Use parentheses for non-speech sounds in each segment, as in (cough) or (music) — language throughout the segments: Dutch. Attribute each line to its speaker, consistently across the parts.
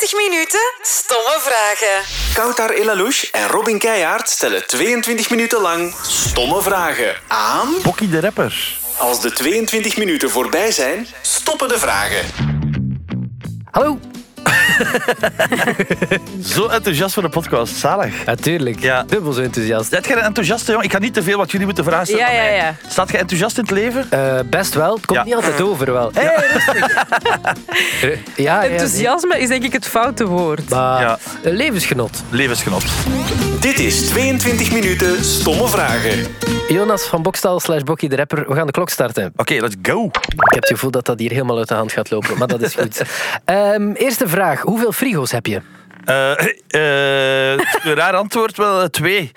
Speaker 1: 22 minuten stomme vragen.
Speaker 2: Koutar Elalouche en Robin Keijaard stellen 22 minuten lang stomme vragen aan...
Speaker 3: Bokkie de rapper.
Speaker 2: Als de 22 minuten voorbij zijn, stoppen de vragen.
Speaker 4: Hallo. (laughs)
Speaker 3: Zo enthousiast voor de podcast. Zalig.
Speaker 4: Natuurlijk.
Speaker 3: Ja.
Speaker 4: Dubbel zo enthousiast.
Speaker 3: Zet jij een enthousiaste jongen? Ik ga niet te veel wat jullie moeten vragen stellen
Speaker 5: Ja,
Speaker 3: aan
Speaker 5: ja,
Speaker 3: mij.
Speaker 5: ja.
Speaker 3: Staat je enthousiast in het leven?
Speaker 4: Eh, best wel. Het komt
Speaker 3: Ja.
Speaker 4: niet altijd over wel. Hey, (laughs) rustig. (laughs) Eh, ja, ja,
Speaker 5: Enthousiasme is denk ik het foute woord.
Speaker 4: Maar
Speaker 3: Ja.
Speaker 4: een levensgenot.
Speaker 3: Levensgenot.
Speaker 2: Dit is 22 minuten stomme vragen.
Speaker 4: Jonas van Bokstal slash Bokkie de Rapper. We gaan de klok starten.
Speaker 3: Oké, let's go.
Speaker 4: Ik heb het gevoel dat dat hier helemaal uit de hand gaat lopen, maar dat is goed. (laughs) Ehm, eerste vraag. Hoeveel frigo's heb je?
Speaker 3: Eh, eh, een raar antwoord, wel eh, twee.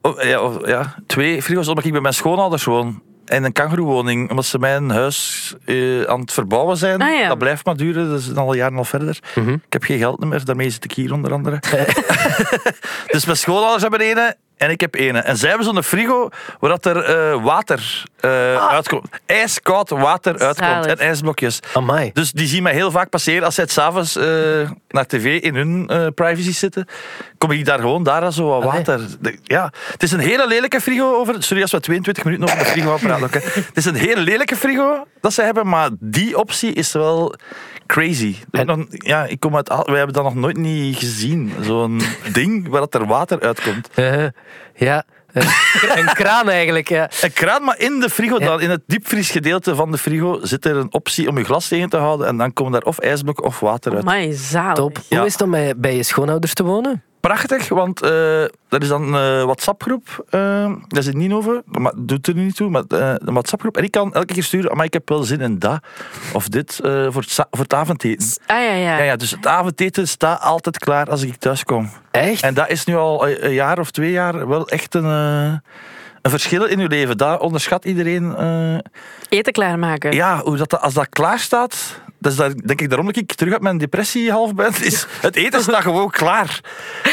Speaker 3: Oh, ja, oh, ja, twee frigo's, omdat ik bij mijn schoonouders woon. In een kangeroewoning, omdat ze mijn huis eh, aan het verbouwen zijn.
Speaker 5: Ah, ja.
Speaker 3: Dat blijft maar duren, dat is al jaren al verder. Ik heb geen geld meer, daarmee zit ik hier onder andere. (laughs) (laughs) dus mijn schoonouders hebben ene en ik heb ene. En zij hebben zo'n frigo waar dat er eh, water eh, uitkomt. Ijskoud water uitkomt en ijsblokjes.
Speaker 4: Amai.
Speaker 3: Dus die zien mij heel vaak passeren als zij het s'avonds eh naar tv in hun eh, privacy zitten. Kom ik daar gewoon daar zo wat water. De- ja, het is een hele lelijke frigo over. Sorry als we 22 minuten over de frigo praten. oké. (laughs) Het is een hele lelijke frigo dat ze hebben, maar die optie is wel crazy.
Speaker 4: En-
Speaker 3: Dan, ja, ik kom uit, wij hebben dat nog nooit niet gezien. Zo'n ding waar dat er water uitkomt.
Speaker 4: Eh, ja. Een, een kraan eigenlijk, ja.
Speaker 3: Een kraan, maar in de frigo, dan, in het diepvriesgedeelte van de frigo, zit er een optie om je glas tegen te houden. En dan komen daar of ijsblok of water uit.
Speaker 5: Amai, zalig.
Speaker 4: Top.
Speaker 3: Ja.
Speaker 4: Hoe is het om bij, bij je schoonouders te wonen?
Speaker 3: Prachtig, want eh er is dan een WhatsApp-groep. eh daar zit niet over, maar doet er niet toe. Maar eh, een WhatsApp-groep. En ik kan elke keer sturen, maar ik heb wel zin in dat of dit eh, voor, het, voor het avondeten.
Speaker 5: Ah ja, ja.
Speaker 3: Ja, ja, dus het avondeten staat altijd klaar als ik thuis kom.
Speaker 4: Echt?
Speaker 3: En dat is nu al een jaar of twee jaar wel echt een, eh, een verschil in uw leven. Dat onderschat iedereen. eh,
Speaker 5: Eten klaarmaken.
Speaker 3: ja, hoe dat, als dat klaar staat, dat is daar, denk ik daarom dat ik terug uit mijn depressie half ben. (laughs) Is, het eten staat gewoon klaar.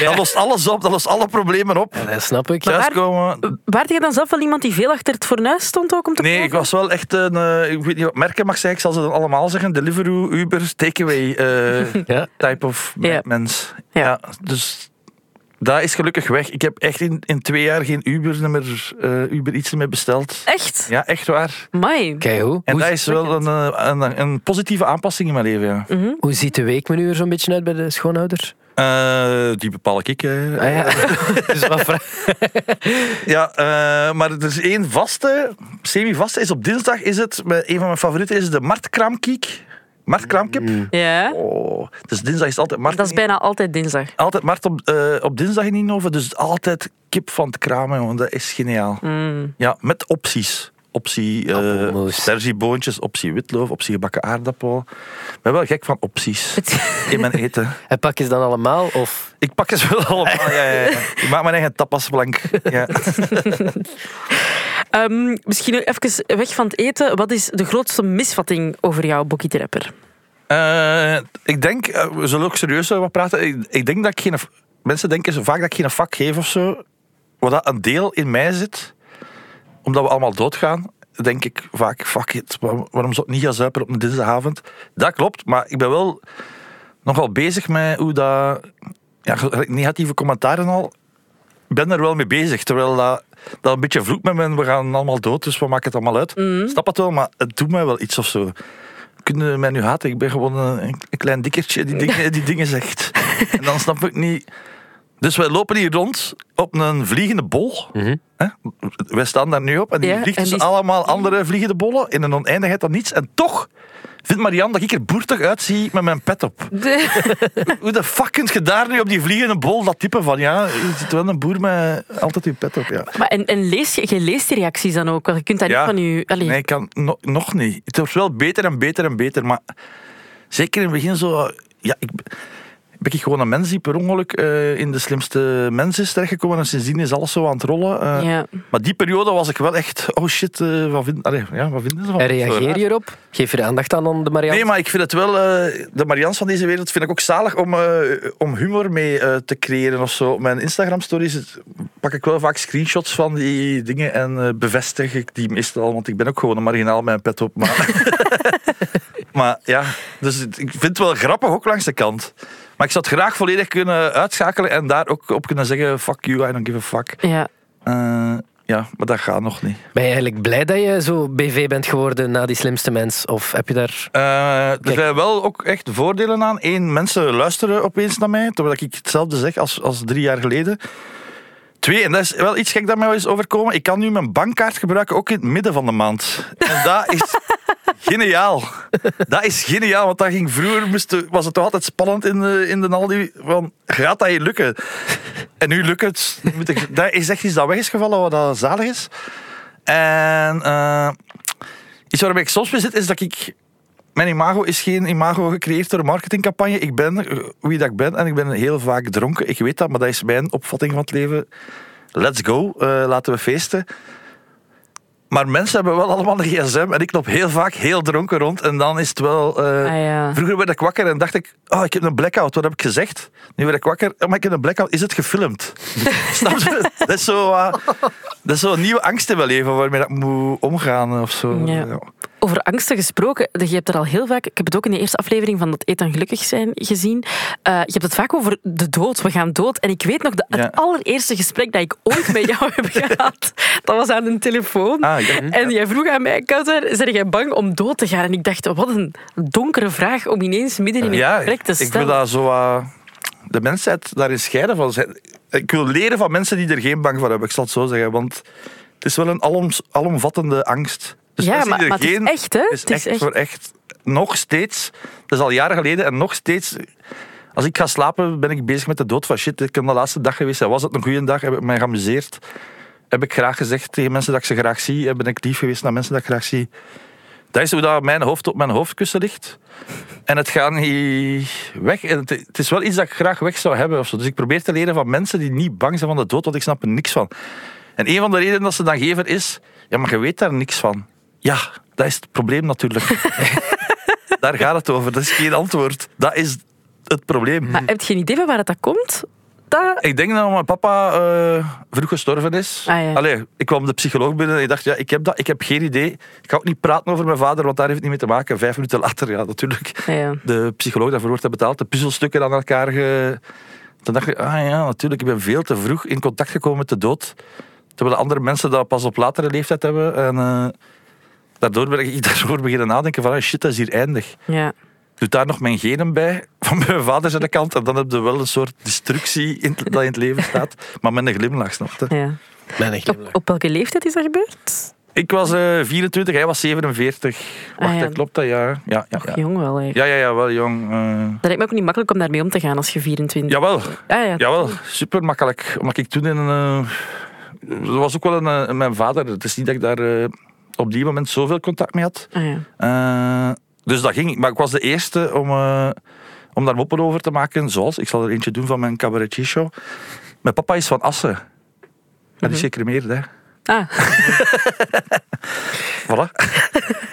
Speaker 3: Dat lost alles op, dat lost alle problemen op.
Speaker 4: Ja, dat snap ik.
Speaker 5: Waar-
Speaker 3: Thuiskomen.
Speaker 5: Waart je dan zelf wel iemand die veel achter het fornuis stond ook om te
Speaker 3: Nee, ik was wel echt een, eh, ik weet niet wat merken mag zeggen, ik zal ze dan allemaal zeggen, Deliveroo, Uber, Takeaway eh (laughs)
Speaker 4: Ja.
Speaker 3: type of
Speaker 5: Ja.
Speaker 3: mens.
Speaker 5: Ja.
Speaker 3: Ja. dus dat is gelukkig weg. Ik heb echt in, in twee jaar geen Uber, meer, eh, Uber iets meer besteld.
Speaker 5: Echt?
Speaker 3: Ja, echt waar.
Speaker 5: Amai.
Speaker 4: Kijk, hoe,
Speaker 3: En
Speaker 4: hoe,
Speaker 3: dat is wel een, eh, een, een positieve aanpassing in mijn leven, ja.
Speaker 4: hoe ziet de weekmenu er zo'n beetje uit bij de schoonouders?
Speaker 3: Eh, die bepaal ik. eh.
Speaker 4: Ah, ja. (laughs) dus wat
Speaker 3: Ja, eh, maar er is één vaste, semi-vaste, is op dinsdag is het, met een van mijn favorieten is de martkramkiek. Martkramkip.
Speaker 5: Ja.
Speaker 3: Oh, dus dinsdag is altijd mart.
Speaker 5: Dat is bijna altijd dinsdag.
Speaker 3: Altijd mart op, eh, op dinsdag in Inhoven, dus altijd kip van het kramen, jongen. Dat is geniaal.
Speaker 5: Mm.
Speaker 3: Ja, met opties. Optie uh,
Speaker 4: Appelmoes.
Speaker 3: sperzieboontjes, optie witloof, optie gebakken aardappel. Ik ben wel gek van opties in mijn eten. (laughs)
Speaker 4: En pak je ze dan allemaal? Of...
Speaker 3: Ik pak ze wel allemaal. Ja, ja, ja. (laughs) Ik maak mijn eigen tapasplank. Ja. (laughs)
Speaker 5: Ehm, misschien even weg van het eten. Wat is de grootste misvatting over jou, Bokkie?
Speaker 3: Eh, ik denk, eh, we zullen ook serieus wat praten. Ik, denk dat geen. Mensen denken zo vaak dat ik geen vak geef of zo. Wat dat een deel in mij zit, omdat we allemaal doodgaan, denk ik vaak, fuck it, waar- waarom zou ik niet gaan zuipen op een dinsdagavond? Dat klopt, maar ik ben wel nogal bezig met hoe dat. Ja, negatieve commentaren al. Ik ben er wel mee bezig, terwijl dat, dat een beetje vloekt met me. We gaan allemaal dood, dus we maken het allemaal uit. Snap het wel, maar het doet mij wel iets of zo. Kunnen mij nu haten? Ik ben gewoon een, een klein dikkertje die (laughs) die dingen zegt. En dan snap ik niet. Dus wij lopen hier rond op een vliegende bol. Hè? Wij staan daar nu op en die
Speaker 5: Ja,
Speaker 3: vliegt
Speaker 5: en die-
Speaker 3: allemaal andere vliegende bollen in een oneindigheid dan niets. En toch vindt Marianne dat ik er boertig uitzie met mijn pet op. (laughs) Hoe de fuck kun je daar nu op die vliegende bol dat type van ja, je zit wel een boer met altijd uw pet op. Ja.
Speaker 5: Maar en, en lees je, je leest die reacties dan ook? Want je kunt dat
Speaker 3: Ja.
Speaker 5: niet van je... Allee,
Speaker 3: Nee, ik kan no- nog niet. Het wordt wel beter en beter en beter, maar zeker in het begin zo. Ja, ik ben ik gewoon een mens die per ongeluk eh, in de slimste mens is terechtgekomen en sindsdien is alles zo aan het rollen. eh.
Speaker 5: Ja.
Speaker 3: Maar die periode was ik wel echt, oh shit, eh, wat, vind, allee, ja, wat vinden ze van
Speaker 4: reageer je erop? Geef je er aandacht aan aan de Marianne?
Speaker 3: Nee, maar ik vind het wel, eh, de Marians van deze wereld vind ik ook zalig om, eh, om humor mee eh, te creëren of zo. Op mijn Instagram-stories pak ik wel vaak screenshots van die dingen en eh, bevestig ik die meestal, want ik ben ook gewoon een marginaal met een pet op. Maar (laughs) Maar ja, dus ik vind het wel grappig ook langs de kant. Maar ik zou het graag volledig kunnen uitschakelen en daar ook op kunnen zeggen: fuck you, I don't give a fuck.
Speaker 5: Ja.
Speaker 3: Eh, ja, maar dat gaat nog niet.
Speaker 4: Ben je eigenlijk blij dat je zo BV bent geworden na die slimste mens? Of heb je daar...
Speaker 3: Eh, er zijn wel ook echt voordelen aan. Eén, mensen luisteren opeens naar mij, terwijl ik hetzelfde zeg als, als drie jaar geleden. Twee, en dat is wel iets gek dat mij wel is overkomen. Ik kan nu mijn bankkaart gebruiken, ook in het midden van de maand. En dat is geniaal. Dat is geniaal, want dat ging vroeger was het toch altijd spannend in de, in de Aldi. Van, gaat dat je lukken? En nu lukt het. Moet Dat is echt iets dat weg is gevallen, wat dat zalig is. En eh, iets waar ik soms mee zit, is dat ik mijn imago is geen imago gecreëerd door marketingcampagne. Ik ben wie dat ik ben en ik ben heel vaak dronken. Ik weet dat, maar dat is mijn opvatting van het leven. Let's go, eh, laten we feesten. Maar mensen hebben wel allemaal een gsm en ik loop heel vaak heel dronken rond. En dan is het wel... eh,
Speaker 5: Ah, ja.
Speaker 3: Vroeger werd ik wakker en dacht ik, oh, ik heb een blackout. Wat heb ik gezegd? Nu werd ik wakker, oh, maar ik heb een blackout. Is het gefilmd? (laughs) Snap je? Dat is zo... eh, dat is zo een nieuwe angst in mijn leven waarmee dat ik moet omgaan of zo.
Speaker 5: Ja. Over angsten gesproken, je hebt er al heel vaak, ik heb het ook in de eerste aflevering van dat Eet en Gelukkig zijn gezien, Eh, je hebt het vaak over de dood, we gaan dood. En ik weet nog, dat het allereerste gesprek dat ik ooit met jou heb (laughs) gehad, dat was aan een telefoon.
Speaker 3: Ah, ja.
Speaker 5: En jij vroeg aan mij, Kautar, zeg jij bang om dood te gaan? En ik dacht, wat een donkere vraag om ineens midden in een gesprek te
Speaker 3: ik wil
Speaker 5: stellen.
Speaker 3: daar zo de mensheid daarin scheiden van. zijn. Ik wil leren van mensen die er geen bang voor hebben, ik zal het zo zeggen. Want het is wel een aloms, alomvattende angst. Dus
Speaker 5: ja, maar, het is echt, hè?
Speaker 3: het is
Speaker 5: Het is
Speaker 3: echt,
Speaker 5: echt.
Speaker 3: voor echt. Nog steeds, dat is al jaren geleden en nog steeds... Als ik ga slapen, ben ik bezig met de dood van shit. Ik ben de laatste dag geweest. Was het een goede dag? Heb ik mij geamuseerd? Heb ik graag gezegd tegen mensen dat ik ze graag zie? Ben ik lief geweest naar mensen dat ik graag zie? Dat is hoe dat mijn hoofd op mijn hoofdkussen ligt. En het gaat niet weg. En het, is wel iets dat ik graag weg zou hebben. Of zo. Dus ik probeer te leren van mensen die niet bang zijn van de dood, want ik snap er niks van. En een van de redenen dat ze dan geven is... Ja, maar je weet daar niks van. Ja, dat is het probleem natuurlijk. (laughs) daar gaat het over. Dat is geen antwoord. Dat is het probleem.
Speaker 5: Maar heb je geen idee van waar dat komt? Dat...
Speaker 3: Ik denk dat mijn papa eh, vroeg gestorven is.
Speaker 5: Ah, ja.
Speaker 3: Allee, ik kwam de psycholoog binnen en ik dacht, ja, ik heb dat, ik heb geen idee. Ik ga ook niet praten over mijn vader, want daar heeft het niet mee te maken. Vijf minuten later, ja, natuurlijk.
Speaker 5: Ja, ja.
Speaker 3: De psycholoog daarvoor wordt betaald, de puzzelstukken aan elkaar ge... Toen dacht ik, ah ja, natuurlijk, ik ben veel te vroeg in contact gekomen met de dood. Terwijl de andere mensen dat pas op latere leeftijd hebben. En eh, daardoor ben ik daarover beginnen nadenken van, ah, shit, dat is hier eindig.
Speaker 5: ja.
Speaker 3: Doe daar nog mijn genen bij, (laughs) van mijn vader zijn kant. En dan heb je wel een soort destructie in, dat in het leven staat. Maar met een glimlach, snap je?
Speaker 5: ja.
Speaker 4: Mijn
Speaker 5: Op, op welke leeftijd is dat gebeurd?
Speaker 3: Ik was eh 24, hij was 47. Wacht,
Speaker 5: Ah, ja.
Speaker 3: dat klopt dat? Ja, ja, ja. Ja,
Speaker 5: jong wel, hè.
Speaker 3: ja, ja, ja wel jong. eh.
Speaker 5: Dat lijkt me ook niet makkelijk om daarmee om te gaan als je 24
Speaker 3: jawel,
Speaker 5: Ja, ja.
Speaker 3: jawel, super makkelijk. Omdat ik toen in een... eh, Er was ook wel een, mijn vader. Het is niet dat ik daar eh, op die moment zoveel contact mee had.
Speaker 5: Ah, ja.
Speaker 3: Eh, dus dat ging. Maar ik was de eerste om, eh, om daar moppen over te maken. Zoals, ik zal er eentje doen van mijn cabaretier show. Mijn papa is van Assen. Dat is gecremeerd, hè.
Speaker 5: Ah, (laughs) (laughs)
Speaker 3: Voilà.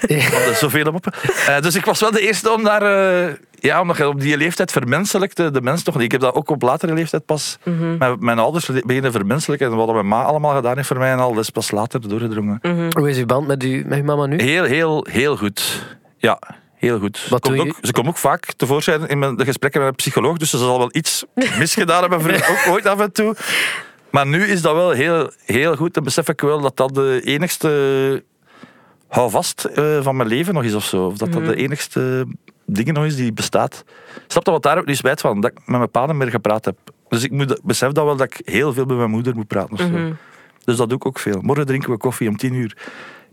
Speaker 3: Is zoveel moppen. Eh, dus ik was wel de eerste om daar... eh, ja, omdat je op die leeftijd vermenselijkte de mens nog niet. Ik heb dat ook op latere leeftijd pas... Met mijn ouders beginnen vermenselijken. En wat mijn ma allemaal gedaan heeft voor mij en al, dat is pas later doorgedrongen.
Speaker 4: Hoe is uw band met, u, met uw mama nu?
Speaker 3: Heel, heel, heel goed. Ja, heel goed.
Speaker 4: Wat
Speaker 3: Komt
Speaker 4: je-
Speaker 3: ook, ze komt ook vaak tevoorschijn in mijn, de gesprekken met een psycholoog, dus ze zal wel iets (laughs) misgedaan hebben, voor ook ooit af en toe. Maar nu is dat wel heel, heel goed. En besef ik wel dat dat de enigste houvast eh, van mijn leven nog is of zo. Of dat dat de enigste dingen nog is die bestaat. Snap je wat daar ook niet spijt van? Dat ik met mijn pa niet meer gepraat heb. Dus ik moet, besef dat wel dat ik heel veel met mijn moeder moet praten of zo. Dus dat doe ik ook veel. Morgen drinken we koffie om tien uur.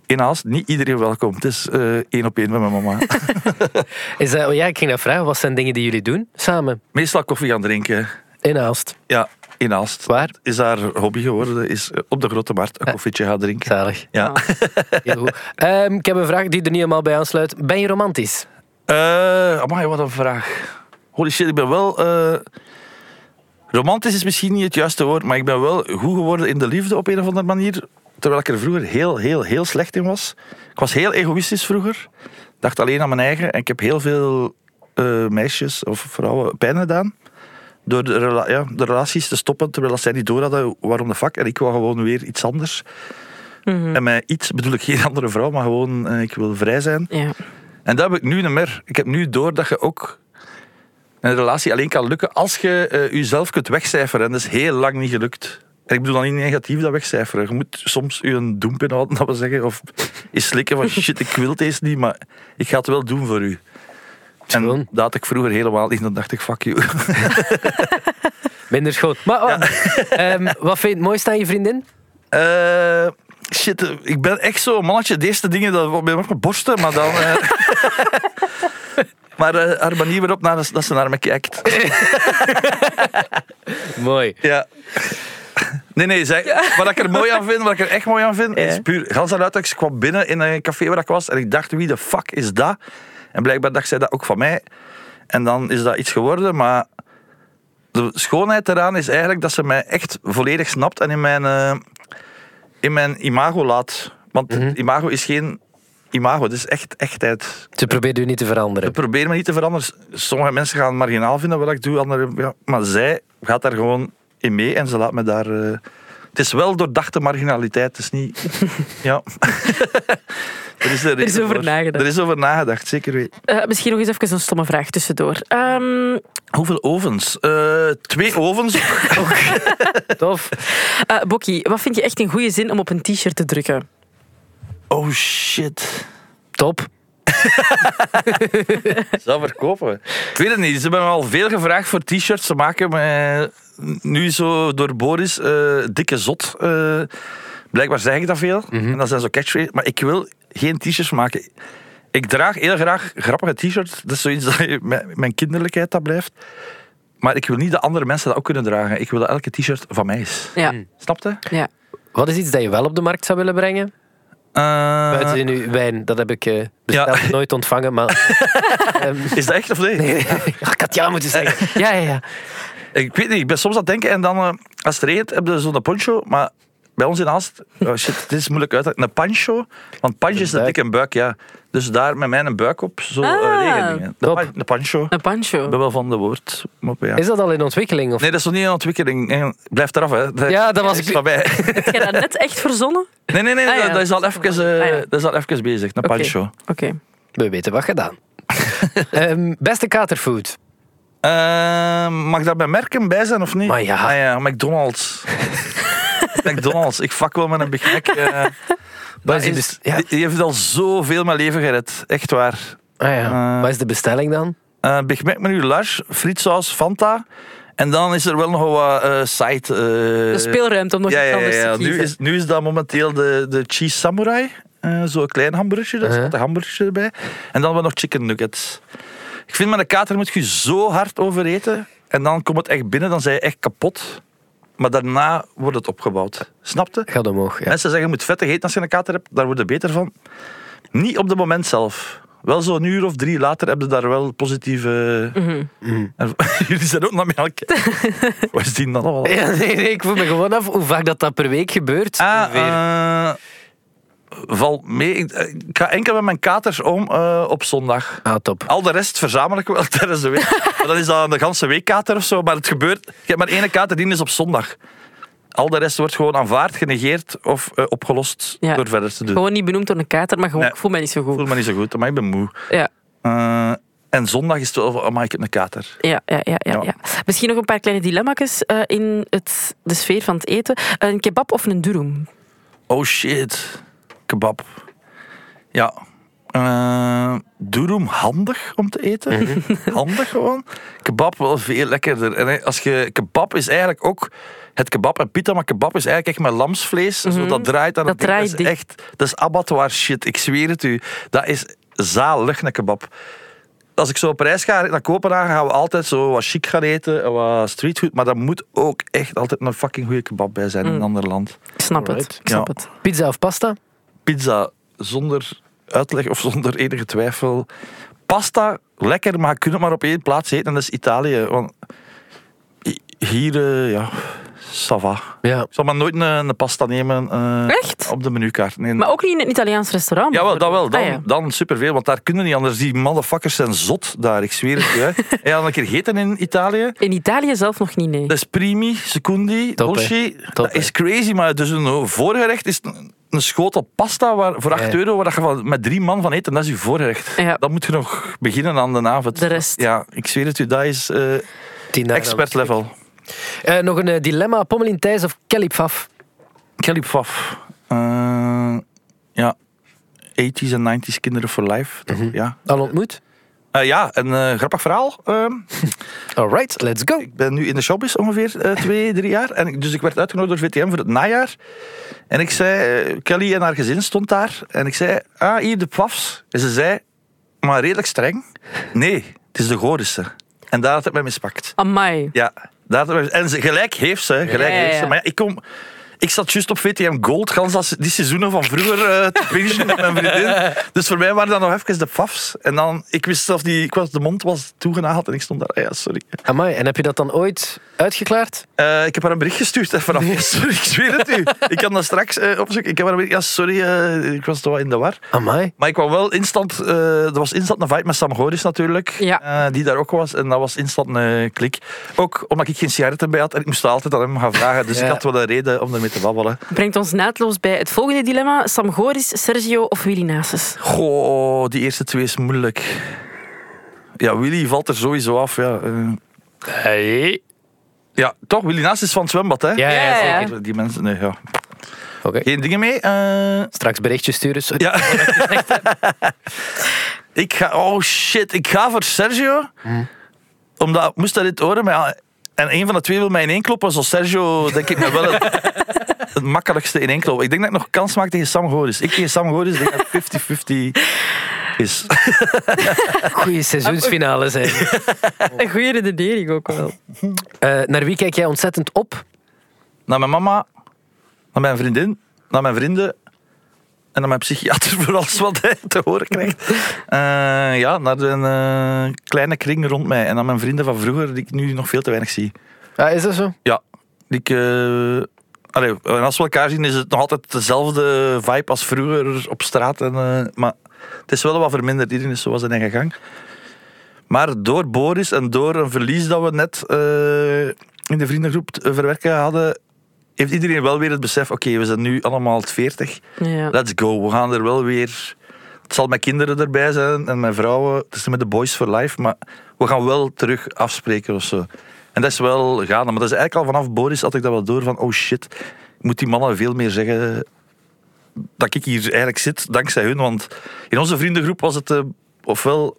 Speaker 3: In Aalst, niet iedereen welkom. Het is eh, één op één met mijn mama. (laughs) (laughs)
Speaker 4: Is dat, ja, ik ging dat vragen. Wat zijn dingen die jullie doen samen
Speaker 3: Meestal koffie gaan drinken.
Speaker 4: in Aalst?
Speaker 3: Ja, in Aalst.
Speaker 4: Waar?
Speaker 3: Is haar hobby geworden. Is eh, op de Grote Markt een koffietje gaan drinken.
Speaker 4: Zalig.
Speaker 3: Ja. (laughs)
Speaker 4: Heel goed. Ehm, ik heb een vraag die er niet helemaal bij aansluit. Ben je romantisch?
Speaker 3: Eh amai, wat een vraag. Holy shit, ik ben wel... eh, romantisch is misschien niet het juiste woord, maar ik ben wel goed geworden in de liefde op een of andere manier. Terwijl ik er vroeger heel, heel, heel slecht in was. Ik was heel egoïstisch vroeger. Dacht alleen aan mijn eigen. En ik heb heel veel eh, meisjes of vrouwen pijn gedaan. Door de, rela- ja, de relaties te stoppen, terwijl zij niet door hadden waarom de fuck. En ik wou gewoon weer iets anders. En met iets bedoel ik geen (laughs) andere vrouw, maar gewoon, eh, ik wil vrij zijn.
Speaker 5: ja.
Speaker 3: En dat heb ik nu niet meer. Ik heb nu door dat je ook een relatie alleen kan lukken als je eh, jezelf kunt wegcijferen. En dat is heel lang niet gelukt. En ik bedoel dan niet negatief dat wegcijferen. Je moet soms je een doemp inhouden, dat we zeggen. Of eens slikken van (laughs) shit, ik wil deze niet, maar ik ga het wel doen voor u. En dat had ik vroeger helemaal niet. Dan dacht ik, fuck you. (laughs)
Speaker 4: Minder schoon. Maar oh, ehm, wat vind je het mooiste aan je vriendin?
Speaker 3: Eh, shit, ik ben echt zo'n mannetje. De eerste dingen, dat ben ik mijn borsten, maar dan... eh, (laughs) maar eh, haar manier waarop naar, dat ze naar me kijkt. (laughs)
Speaker 4: Mooi.
Speaker 3: Ja. Nee, nee, wat ik er mooi aan vind, wat ik er echt mooi aan vind, is puur gans uit. Ik kwam binnen in een café waar ik was en ik dacht, wie de fuck is dat? En blijkbaar dacht zij dat ook van mij. En dan is dat iets geworden, maar de schoonheid eraan is eigenlijk dat ze mij echt volledig snapt en in mijn, eh, in mijn imago laat. Want het imago is geen imago, het is echt echtheid.
Speaker 4: Ze probeert u niet te veranderen.
Speaker 3: Ik probeer me niet te veranderen. Sommige mensen gaan marginaal vinden wat ik doe, anderen, ja, maar zij gaat daar gewoon in mee en ze laat me daar. eh, het is wel doordachte marginaliteit, het is niet. (laughs) ja. er is, er
Speaker 5: is over nagedacht.
Speaker 3: Er is over nagedacht, zeker weten.
Speaker 5: Eh, misschien nog eens even een stomme vraag tussendoor. Ehm,
Speaker 3: Hoeveel ovens? Eh, twee ovens. (laughs) (laughs)
Speaker 4: Tof.
Speaker 5: eh, Bokkie, wat vind je echt een goede zin om op een t-shirt te drukken?
Speaker 3: Oh shit.
Speaker 4: Top. (laughs)
Speaker 3: Zou verkopen. Ik weet het niet. Ze hebben me al veel gevraagd voor t-shirts te maken. Met, nu zo door Boris, eh, dikke zot. eh, blijkbaar zeg ik dat veel. En dat zijn zo catchphrases. Maar ik wil geen t-shirts maken. Ik draag heel graag grappige t-shirts. Dat is zoiets dat (laughs) mijn kinderlijkheid dat blijft. Maar ik wil niet dat andere mensen dat ook kunnen dragen. Ik wil dat elke t-shirt van mij is.
Speaker 5: Ja.
Speaker 3: Snap je?
Speaker 5: ja.
Speaker 4: Wat is iets dat je wel op de markt zou willen brengen?
Speaker 3: Eh,
Speaker 4: Buiten in uw wijn, dat heb ik eh, besteld,
Speaker 3: Ja.
Speaker 4: nooit ontvangen. Maar (laughs) Ehm,
Speaker 3: is dat echt of nee?
Speaker 4: ja, ik had ja moeten zeggen. (laughs) Ja, ja, ja.
Speaker 3: Ik weet niet, ik ben soms aan het denken en dan, eh, als het regent, heb je zo'n poncho, maar bij ons in Aalst, oh shit, het is moeilijk uit te leggen. Een pancho, want pancho is een dikke buik, ja. Dus daar met mij een buik op, zo eh,
Speaker 5: Ah.
Speaker 3: De, pan- de pancho,
Speaker 5: Een pancho.
Speaker 3: ik ben wel van de woord. ja.
Speaker 4: Is dat al in ontwikkeling? Of?
Speaker 3: Nee, dat is nog niet in ontwikkeling. Blijf eraf, hè. Dat,
Speaker 4: Ja, dat was
Speaker 3: is
Speaker 4: ik-. (laughs)
Speaker 5: Heb je dat net echt verzonnen?
Speaker 3: Nee, nee, nee,
Speaker 5: Ah, ja,
Speaker 3: dat, is al even, eh,
Speaker 5: Ah, ja.
Speaker 3: dat is al even bezig. Een
Speaker 5: Oké.
Speaker 3: pancho.
Speaker 5: Oké.
Speaker 4: We weten wat gedaan. (laughs) Ehm, beste katerfood.
Speaker 3: Eh, mag daar bij merken bij zijn of niet?
Speaker 4: Maar ja.
Speaker 3: Ah, ja McDonald's. (laughs) McDonald's. Ik fuck wel met een Big Mac. eh. (laughs)
Speaker 4: Is
Speaker 3: is,
Speaker 4: ja.
Speaker 3: die, die heeft al zoveel mijn leven gered. Echt waar.
Speaker 4: Ah, ja.
Speaker 3: Eh.
Speaker 4: Wat is de bestelling dan?
Speaker 3: Eh Big Mac menu large, frietsaus, Fanta. En dan is er wel nog wat eh side... eh,
Speaker 5: De speelruimte om nog
Speaker 3: ja,
Speaker 5: iets
Speaker 3: ja,
Speaker 5: anders
Speaker 3: ja,
Speaker 5: te
Speaker 3: Nu
Speaker 5: kiezen.
Speaker 3: is, nu is dat momenteel de, de cheese samurai. Eh, Zo'n klein hamburgertje, daar
Speaker 4: Uh-huh.
Speaker 3: staat een hamburgertje erbij. En dan hebben we nog chicken nuggets. Ik vind met een kater moet je zo hard over eten. En dan komt het echt binnen, dan zijn je echt kapot. Maar daarna wordt het opgebouwd. Snapte?
Speaker 4: Gaat omhoog. Ja.
Speaker 3: Mensen zeggen je moet vettig eten als je een kater hebt. Daar word je beter van. Niet op het moment zelf. Wel zo'n uur of drie later heb je daar wel positieve...
Speaker 4: Mhm.
Speaker 3: En (laughs) jullie zijn ook naar mij aan het kijken. Wat is die dan al?
Speaker 4: Ja, nee, nee, ik voel me gewoon af hoe vaak dat, dat per week gebeurt.
Speaker 3: Ah,
Speaker 4: ongeveer.
Speaker 3: eh, val mee. Ik, ik ga enkel met mijn katers om eh, op zondag.
Speaker 4: ah, top.
Speaker 3: Al de rest verzamel ik wel (laughs) tijdens de week. maar dan is dat de ganse week kater of zo. Maar het gebeurt. Ik heb maar één kater, die is op zondag. Al de rest wordt gewoon aanvaard, genegeerd of eh, opgelost
Speaker 5: Ja.
Speaker 3: door verder te doen.
Speaker 5: Gewoon niet benoemd door een kater, maar gewoon,
Speaker 3: Nee.
Speaker 5: ik voel me niet zo
Speaker 3: Ik
Speaker 5: goed.
Speaker 3: voel me niet zo goed, maar ik ben moe.
Speaker 5: Ja.
Speaker 3: Eh, en zondag is het wel van, oh, ik heb een kater.
Speaker 5: Ja, ja, ja, ja,
Speaker 3: Ja.
Speaker 5: Misschien nog een paar kleine dilemma's eh, in het, de sfeer van het eten. Een kebab of een durum?
Speaker 3: Oh shit. Kebab. Ja. Eh durum handig om te eten. (laughs) handig gewoon. Kebab wel veel lekkerder. En eh, als je, kebab is eigenlijk ook het kebab en pita, maar kebab is eigenlijk echt met lamsvlees. Zo dat draait aan
Speaker 5: Dat
Speaker 3: het
Speaker 5: draait
Speaker 3: Dat is echt, dat is abattoir shit. Ik zweer het u. Dat is zalig, een kebab. Als ik zo op reis ga naar Kopenhagen, gaan we altijd zo wat chic gaan eten, en wat streetfood. Maar daar moet ook echt altijd een fucking goede kebab bij zijn in een ander land.
Speaker 5: Ik snap
Speaker 4: Alright.
Speaker 5: het. Ik snap
Speaker 3: Ja.
Speaker 5: het.
Speaker 4: Pizza of pasta?
Speaker 3: Pizza zonder uitleg of zonder enige twijfel. Pasta, lekker, maar je kunt het maar op één plaats eten en dat is Italië. Want hi- hier, eh, ja, ça va.
Speaker 4: Ja.
Speaker 3: Ik zal maar nooit een, een pasta nemen eh,
Speaker 5: Echt?
Speaker 3: op de menukaart. Nee.
Speaker 5: Maar ook niet in een Italiaans restaurant?
Speaker 3: Ja, wel, dat wel. Dan,
Speaker 5: Ah, ja.
Speaker 3: dan superveel, want daar kunnen niet anders. Die motherfuckers zijn zot daar, ik zweer het je. (laughs) Heb je al een keer gegeten in Italië?
Speaker 5: In Italië zelf nog niet, nee.
Speaker 3: Dat is primi, secondi, dolce.
Speaker 4: Top,
Speaker 3: dat is crazy, maar dus een voorgerecht is een, schotel pasta waar, voor 8
Speaker 4: Ja.
Speaker 3: euro, waar dat je van, met drie man van eet en dat is je voorgerecht.
Speaker 5: Ja.
Speaker 3: Dan moet je nog beginnen aan de avond.
Speaker 5: De rest.
Speaker 3: Ja, ik zweer het u, dat is eh, expert level.
Speaker 4: Eh, nog een eh, dilemma. Pommelien Thijs of Kelly Pfaff?
Speaker 3: Kelly Pfaff. Ja, 80s en 90s kinderen for life.
Speaker 4: Mhm.
Speaker 3: ja.
Speaker 4: Al ontmoet?
Speaker 3: Eh, ja, een eh, grappig verhaal. Ehm, (laughs)
Speaker 4: Alright, let's go.
Speaker 3: ik ben nu in de showbiz ongeveer eh, twee, (laughs) drie jaar. En ik, dus ik werd uitgenodigd door VTM voor het najaar. En ik zei, eh, Kelly en haar gezin stond daar. En ik zei, ah, hier de Pfaffs. En ze zei, maar redelijk streng. Nee, het is de Gorische. En daar had het mij mispakt.
Speaker 5: Amai.
Speaker 3: Ja, daar had het mij- en ze, gelijk heeft ze, gelijk
Speaker 5: Ja, ja,
Speaker 3: heeft ze. Maar ja, ik kom... Ik zat juist op VTM Gold, gans als die seizoenen van vroeger eh, te met mijn vriendin. Dus voor mij waren dat nog even de pafs. En dan, ik wist zelf die, ik was, de mond was toegenageld en ik stond daar, ah ja, sorry.
Speaker 4: Amai, en heb je dat dan ooit uitgeklaard?
Speaker 3: Eh, ik heb haar een bericht gestuurd hè, vanaf. Sorry, ik zweer het u. Ik kan dat straks eh, opzoeken. Ik heb haar een bericht, ja, sorry, eh, ik was toch wel in de war.
Speaker 4: Amai.
Speaker 3: Maar ik kwam wel instant, eh er was instant een vibe met Sam Goris natuurlijk,
Speaker 5: Ja.
Speaker 3: eh, die daar ook was. En dat was instant een klik. Ook omdat ik geen sigaretten bij had en ik moest altijd aan hem gaan vragen. Dus
Speaker 4: Ja.
Speaker 3: ik had wel een reden om ermee te babbelen.
Speaker 5: Brengt ons naadloos bij het volgende dilemma. Sam Goris, Sergio of Willy Nasus?
Speaker 3: Goh, die eerste twee is moeilijk. Ja, Willy valt er sowieso af. Ja, eh.
Speaker 4: Hey.
Speaker 3: ja toch? Willy Naast is van het zwembad, hè?
Speaker 4: Ja, ja,
Speaker 5: Ja,
Speaker 4: zeker.
Speaker 3: Die mensen, nee, ja.
Speaker 4: Oké.
Speaker 3: Geen dingen mee? Eh,
Speaker 4: Straks berichtje sturen. Sorry.
Speaker 3: ja. (laughs) ik ga, oh shit, ik ga voor Sergio. Omdat, moest dat dit horen, maar ja, en een van de twee wil mij in één kloppen. Zoals Sergio, denk ik, me wel het, (laughs) het makkelijkste in één kloppen. Ik denk dat ik nog kans maak tegen Sam Goris. Ik tegen Sam Goris denk dat het 50-50 is. (laughs)
Speaker 4: Goeie seizoensfinale zijn. (laughs)
Speaker 5: Een goede redenering ook wel.
Speaker 4: Eh, naar wie kijk jij ontzettend op?
Speaker 3: Naar mijn mama, naar mijn vriendin, naar mijn vrienden en naar mijn psychiater (laughs) voor alles wat hij te horen krijgt. Eh, ja, naar een eh, kleine kring rond mij en naar mijn vrienden van vroeger die ik nu nog veel te weinig zie.
Speaker 4: Ah, is dat zo?
Speaker 3: Ja, ik... eh, allee, als we elkaar zien is het nog altijd dezelfde vibe als vroeger op straat. En, maar het is wel wat verminderd. Iedereen is zo zijn eigen gang. Maar door Boris en door een verlies dat we net in de vriendengroep verwerken hadden, heeft iedereen wel weer het besef, oké, we zijn nu allemaal 40.
Speaker 5: Ja.
Speaker 3: Let's go. We gaan er wel weer... Het zal mijn kinderen erbij zijn en mijn vrouwen. Het is met de boys for life, maar we gaan wel terug afspreken of zo. En dat is wel gaande. Maar dat is eigenlijk al vanaf Boris had ik dat wel door van, oh shit, ik moet die mannen veel meer zeggen dat ik hier eigenlijk zit, dankzij hun. Want in onze vriendengroep was het eh, ofwel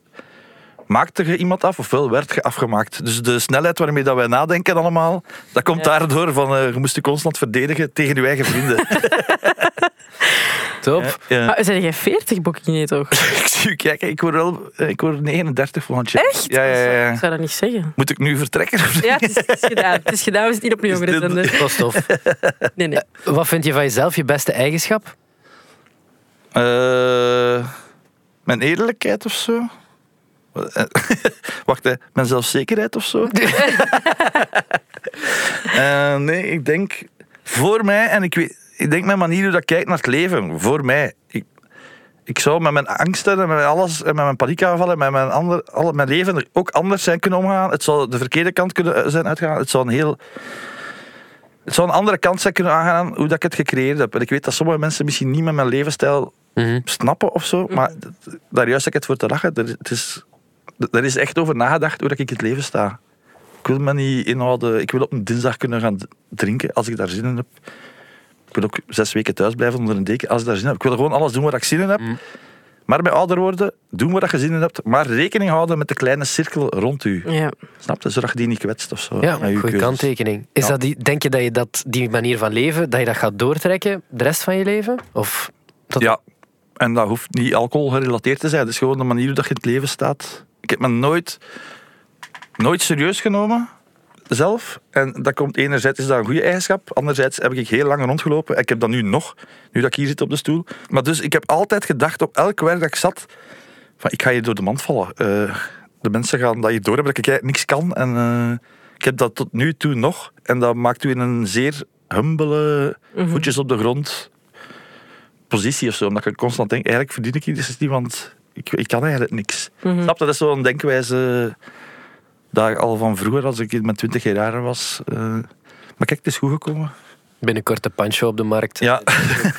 Speaker 3: maakte je iemand af, ofwel werd je afgemaakt. Dus de snelheid waarmee dat wij nadenken allemaal, dat komt
Speaker 5: Ja.
Speaker 3: daardoor van, eh, je moest je constant verdedigen tegen je eigen vrienden. (laughs)
Speaker 4: Top.
Speaker 3: Ja.
Speaker 5: Maar zijn jij 40, Bokkie? Nee, toch? (laughs)
Speaker 3: Ik zie u kijken, ik word, wel, eh, ik word 39 volgend jaar.
Speaker 5: Echt?
Speaker 3: Ja, ja, ja.
Speaker 5: Ik zou dat niet zeggen.
Speaker 3: Moet ik nu vertrekken?
Speaker 5: Ja, het is, het is gedaan. Het is gedaan, we zitten niet op een (laughs)
Speaker 3: Is
Speaker 5: jongere
Speaker 3: dit-
Speaker 5: zender.
Speaker 4: Dat is tof.
Speaker 5: Nee, nee.
Speaker 4: Wat vind je van jezelf je beste eigenschap?
Speaker 3: Eh, mijn eerlijkheid of zo? Eh, (laughs) Wacht, hè. mijn zelfzekerheid of zo? (laughs) Eh, nee, ik denk voor mij, en ik, weet, ik denk mijn manier hoe dat ik kijk naar het leven, voor mij. Ik, ik zou met mijn angsten en met alles, en met mijn paniekaanvallen, en met mijn, ander, alle, mijn leven er ook anders zijn kunnen omgaan. Het zou de verkeerde kant kunnen zijn uitgegaan. Het zou een heel... Het zou een andere kant zijn kunnen aangaan hoe dat ik het gecreëerd heb. En ik weet dat sommige mensen misschien niet met mijn levensstijl
Speaker 4: Mhm.
Speaker 3: snappen of zo. Maar d- daar juist heb ik het voor te lachen. Het is, er is echt over nagedacht hoe dat ik in het leven sta. Ik wil me niet inhouden. Ik wil op een dinsdag kunnen gaan drinken als ik daar zin in heb. Ik wil ook zes weken thuis blijven onder een deken als ik daar zin in heb. Ik wil gewoon alles doen waar ik zin in heb. Maar bij ouder worden, doen waar je zin in hebt. Maar rekening houden met de kleine cirkel rond u.
Speaker 5: Ja.
Speaker 3: Snap je? Zodat je die niet kwetst of zo.
Speaker 4: Ja,
Speaker 3: met
Speaker 4: goede kanttekening. Is
Speaker 3: Ja.
Speaker 4: dat die, denk je dat je dat, die manier van leven, dat je dat gaat doortrekken de rest van je leven? Of
Speaker 3: Ja, en dat hoeft niet alcohol gerelateerd te zijn. Het is gewoon de manier hoe dat je in het leven staat. Ik heb me nooit, nooit serieus genomen, zelf. En dat komt enerzijds is dat een goede eigenschap. Anderzijds heb ik heel lang rondgelopen. En ik heb dat nu nog, nu dat ik hier zit op de stoel. Maar dus ik heb altijd gedacht op elk werk dat ik zat, van ik ga hier door de mand vallen. Eh, de mensen gaan dat hier door hebben dat ik eigenlijk niks kan. En eh, ik heb dat tot nu toe nog. En dat maakt u in een zeer humbele, voetjes op de grond positie of zo. Omdat ik constant denk, eigenlijk verdien ik hier dus niet, want ik, ik kan eigenlijk niks. Snap je? Dat is zo'n denkwijze dat ik al van vroeger, als ik in mijn twintig jaar was. eh, maar kijk, het is goed gekomen.
Speaker 4: Binnenkort de pancho op de markt.
Speaker 3: Ja.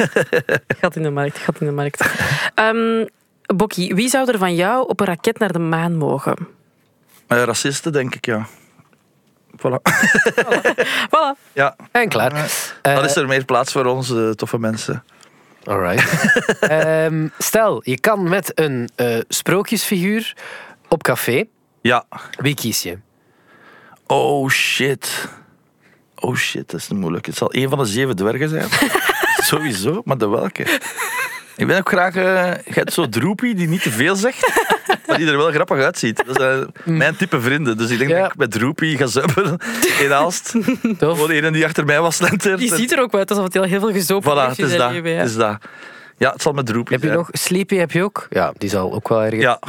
Speaker 3: (laughs)
Speaker 5: Gat in de markt, gat in de markt. Ehm Bokkie, wie zou er van jou op een raket naar de maan mogen?
Speaker 3: Racisten, denk ik, ja. (laughs) Voilà.
Speaker 5: Voilà.
Speaker 3: Ja,
Speaker 4: En klaar.
Speaker 3: Dan is er meer plaats voor ons, toffe mensen.
Speaker 4: Alright. (laughs) Ehm, stel, je kan met een eh, sprookjesfiguur op café.
Speaker 3: Ja.
Speaker 4: Wie kies je?
Speaker 3: Oh shit. Oh shit, dat is moeilijk. Het zal een van de zeven dwergen zijn. (laughs) Sowieso, maar de welke? Ik ben ook graag... je hebt zo droepie die niet te veel zegt, (laughs) maar die er wel grappig uitziet. Dat zijn mijn type vrienden. Dus ik denk
Speaker 4: Ja.
Speaker 3: dat ik met droepie ga zuipen (laughs) in Aalst.
Speaker 4: Tof.
Speaker 3: Gewoon de ene die achter mij was slentert.
Speaker 5: Die ziet er ook uit alsof het heel, heel veel gezopen
Speaker 3: Voilà,
Speaker 5: heeft
Speaker 3: het is dat.
Speaker 5: leven, ja.
Speaker 3: Het is dat. Ja, het zal met droepie
Speaker 4: Heb je
Speaker 3: zijn.
Speaker 4: nog Sleepy? Heb je ook? Ja, die zal ook wel ergens.
Speaker 3: Ja.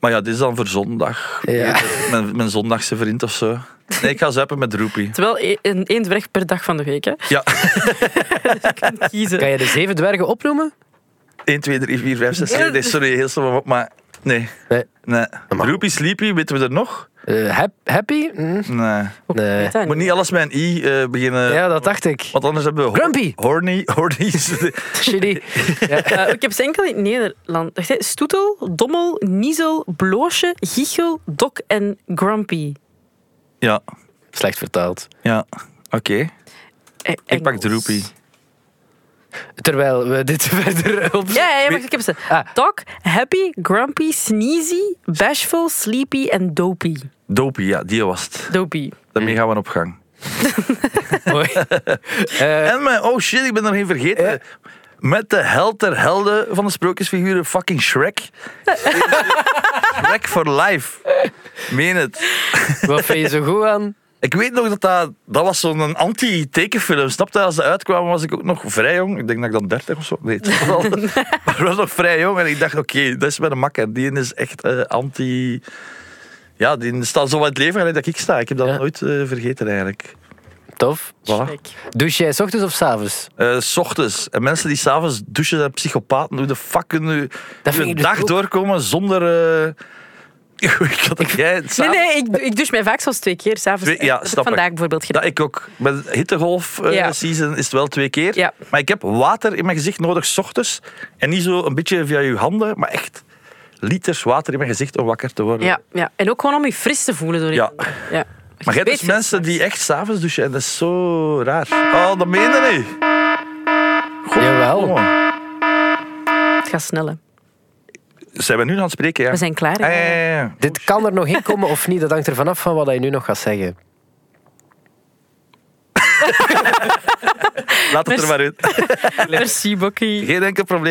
Speaker 3: Maar ja, dit is dan voor zondag.
Speaker 4: Ja.
Speaker 3: Mijn, mijn zondagse vriend of zo. Nee, ik ga zuipen met droepie.
Speaker 5: Terwijl e- een, één dwerg per dag van de week. Hè.
Speaker 3: Ja. (laughs)
Speaker 5: Kiezen.
Speaker 4: Kan je de zeven dwergen opnoemen?
Speaker 3: 1, 2, 3, 4, 5, 6, 7. Nee, sorry, heel snel op, maar nee.
Speaker 4: Nee.
Speaker 3: Nee. Droopy, Sleepy, weten we er nog?
Speaker 4: Eh, hap- happy? Hm,
Speaker 3: Nee.
Speaker 4: Nee.
Speaker 3: Moet niet alles met een i eh, beginnen.
Speaker 4: Ja, dat dacht ik.
Speaker 3: Want anders hebben we... ho-
Speaker 4: Grumpy.
Speaker 3: Horny. Horny. (laughs)
Speaker 4: Shitty. Ja.
Speaker 5: Eh, ik heb ze enkel in Nederland. Wacht, hè. Stoetel, Dommel, Niezel, Bloosje, Giechel, Dok en Grumpy.
Speaker 3: ja.
Speaker 4: Slecht vertaald.
Speaker 3: Ja. Oké. Ik pak
Speaker 5: Engels.
Speaker 3: Droopy.
Speaker 4: Terwijl we dit (laughs) verder op...
Speaker 5: Ja, ja, wacht, ik heb ze.
Speaker 4: Ah.
Speaker 5: Dok, Happy, Grumpy, Sneezy, Bashful, Sleepy en Dopey.
Speaker 3: Dopey, ja, die was het.
Speaker 5: Dopey.
Speaker 3: Daarmee gaan we op gang. (laughs)
Speaker 4: Mooi. Eh,
Speaker 3: En mijn, oh shit, ik ben er geen vergeten. Met de held ter helden van de sprookjesfiguren, fucking Shrek. (laughs) Shrek for life. Meen het.
Speaker 4: wat vind je zo goed aan?
Speaker 3: Ik weet nog dat dat, dat was zo'n anti-tekenfilm. Snapte? Als dat uitkwam was ik ook nog vrij jong. Ik denk dat ik dan 30 of zo. Nee, het was wel- maar (laughs) (laughs) ik was nog vrij jong. En ik dacht, oké, dat is met een makker. Die is echt eh, anti... Ja, die staat zo in het leven gelijk dat ik sta. Ik heb dat
Speaker 4: Ja.
Speaker 3: nooit eh, vergeten eigenlijk.
Speaker 4: Tof.
Speaker 3: Voilà.
Speaker 4: Douche jij 's ochtends of 's avonds?
Speaker 3: Eh, s ochtends. En mensen die s'avonds douchen zijn psychopaten. Hoe de fuck kunnen u
Speaker 4: Dat vind
Speaker 3: een
Speaker 4: dus
Speaker 3: dag
Speaker 4: ook.
Speaker 3: doorkomen zonder... (laughs) ik had jij het
Speaker 5: Nee, nee, ik, ik douche mij vaak zelfs twee keer s'avonds.
Speaker 3: Ja,
Speaker 5: dat heb ik
Speaker 3: snap ik.
Speaker 5: vandaag bijvoorbeeld gedaan.
Speaker 3: Dat ik ook. Met hittegolf eh,
Speaker 5: Ja.
Speaker 3: season is het wel twee keer.
Speaker 5: Ja.
Speaker 3: Maar ik heb water in mijn gezicht nodig s ochtends. En niet zo een beetje via je handen, maar echt liters water in mijn gezicht om wakker te worden.
Speaker 5: Ja, ja, en ook gewoon om je fris te voelen door je
Speaker 3: Ja.
Speaker 5: ja.
Speaker 3: Maar je hebt dus mensen die echt s'avonds douchen en dat is zo raar. Oh, dat meen je niet.
Speaker 4: Jawel.
Speaker 3: Oh.
Speaker 5: Het gaat snel, hè.
Speaker 3: Zijn we nu aan het spreken? Ja.
Speaker 5: We zijn klaar.
Speaker 3: Ah, ja, ja, ja.
Speaker 4: Dit kan er nog in komen (laughs) of niet, dat hangt er vanaf van wat je nu nog gaat zeggen. (laughs)
Speaker 3: Laat het er maar uit. (laughs)
Speaker 5: Merci, Bokkie.
Speaker 3: Geen enkel probleem.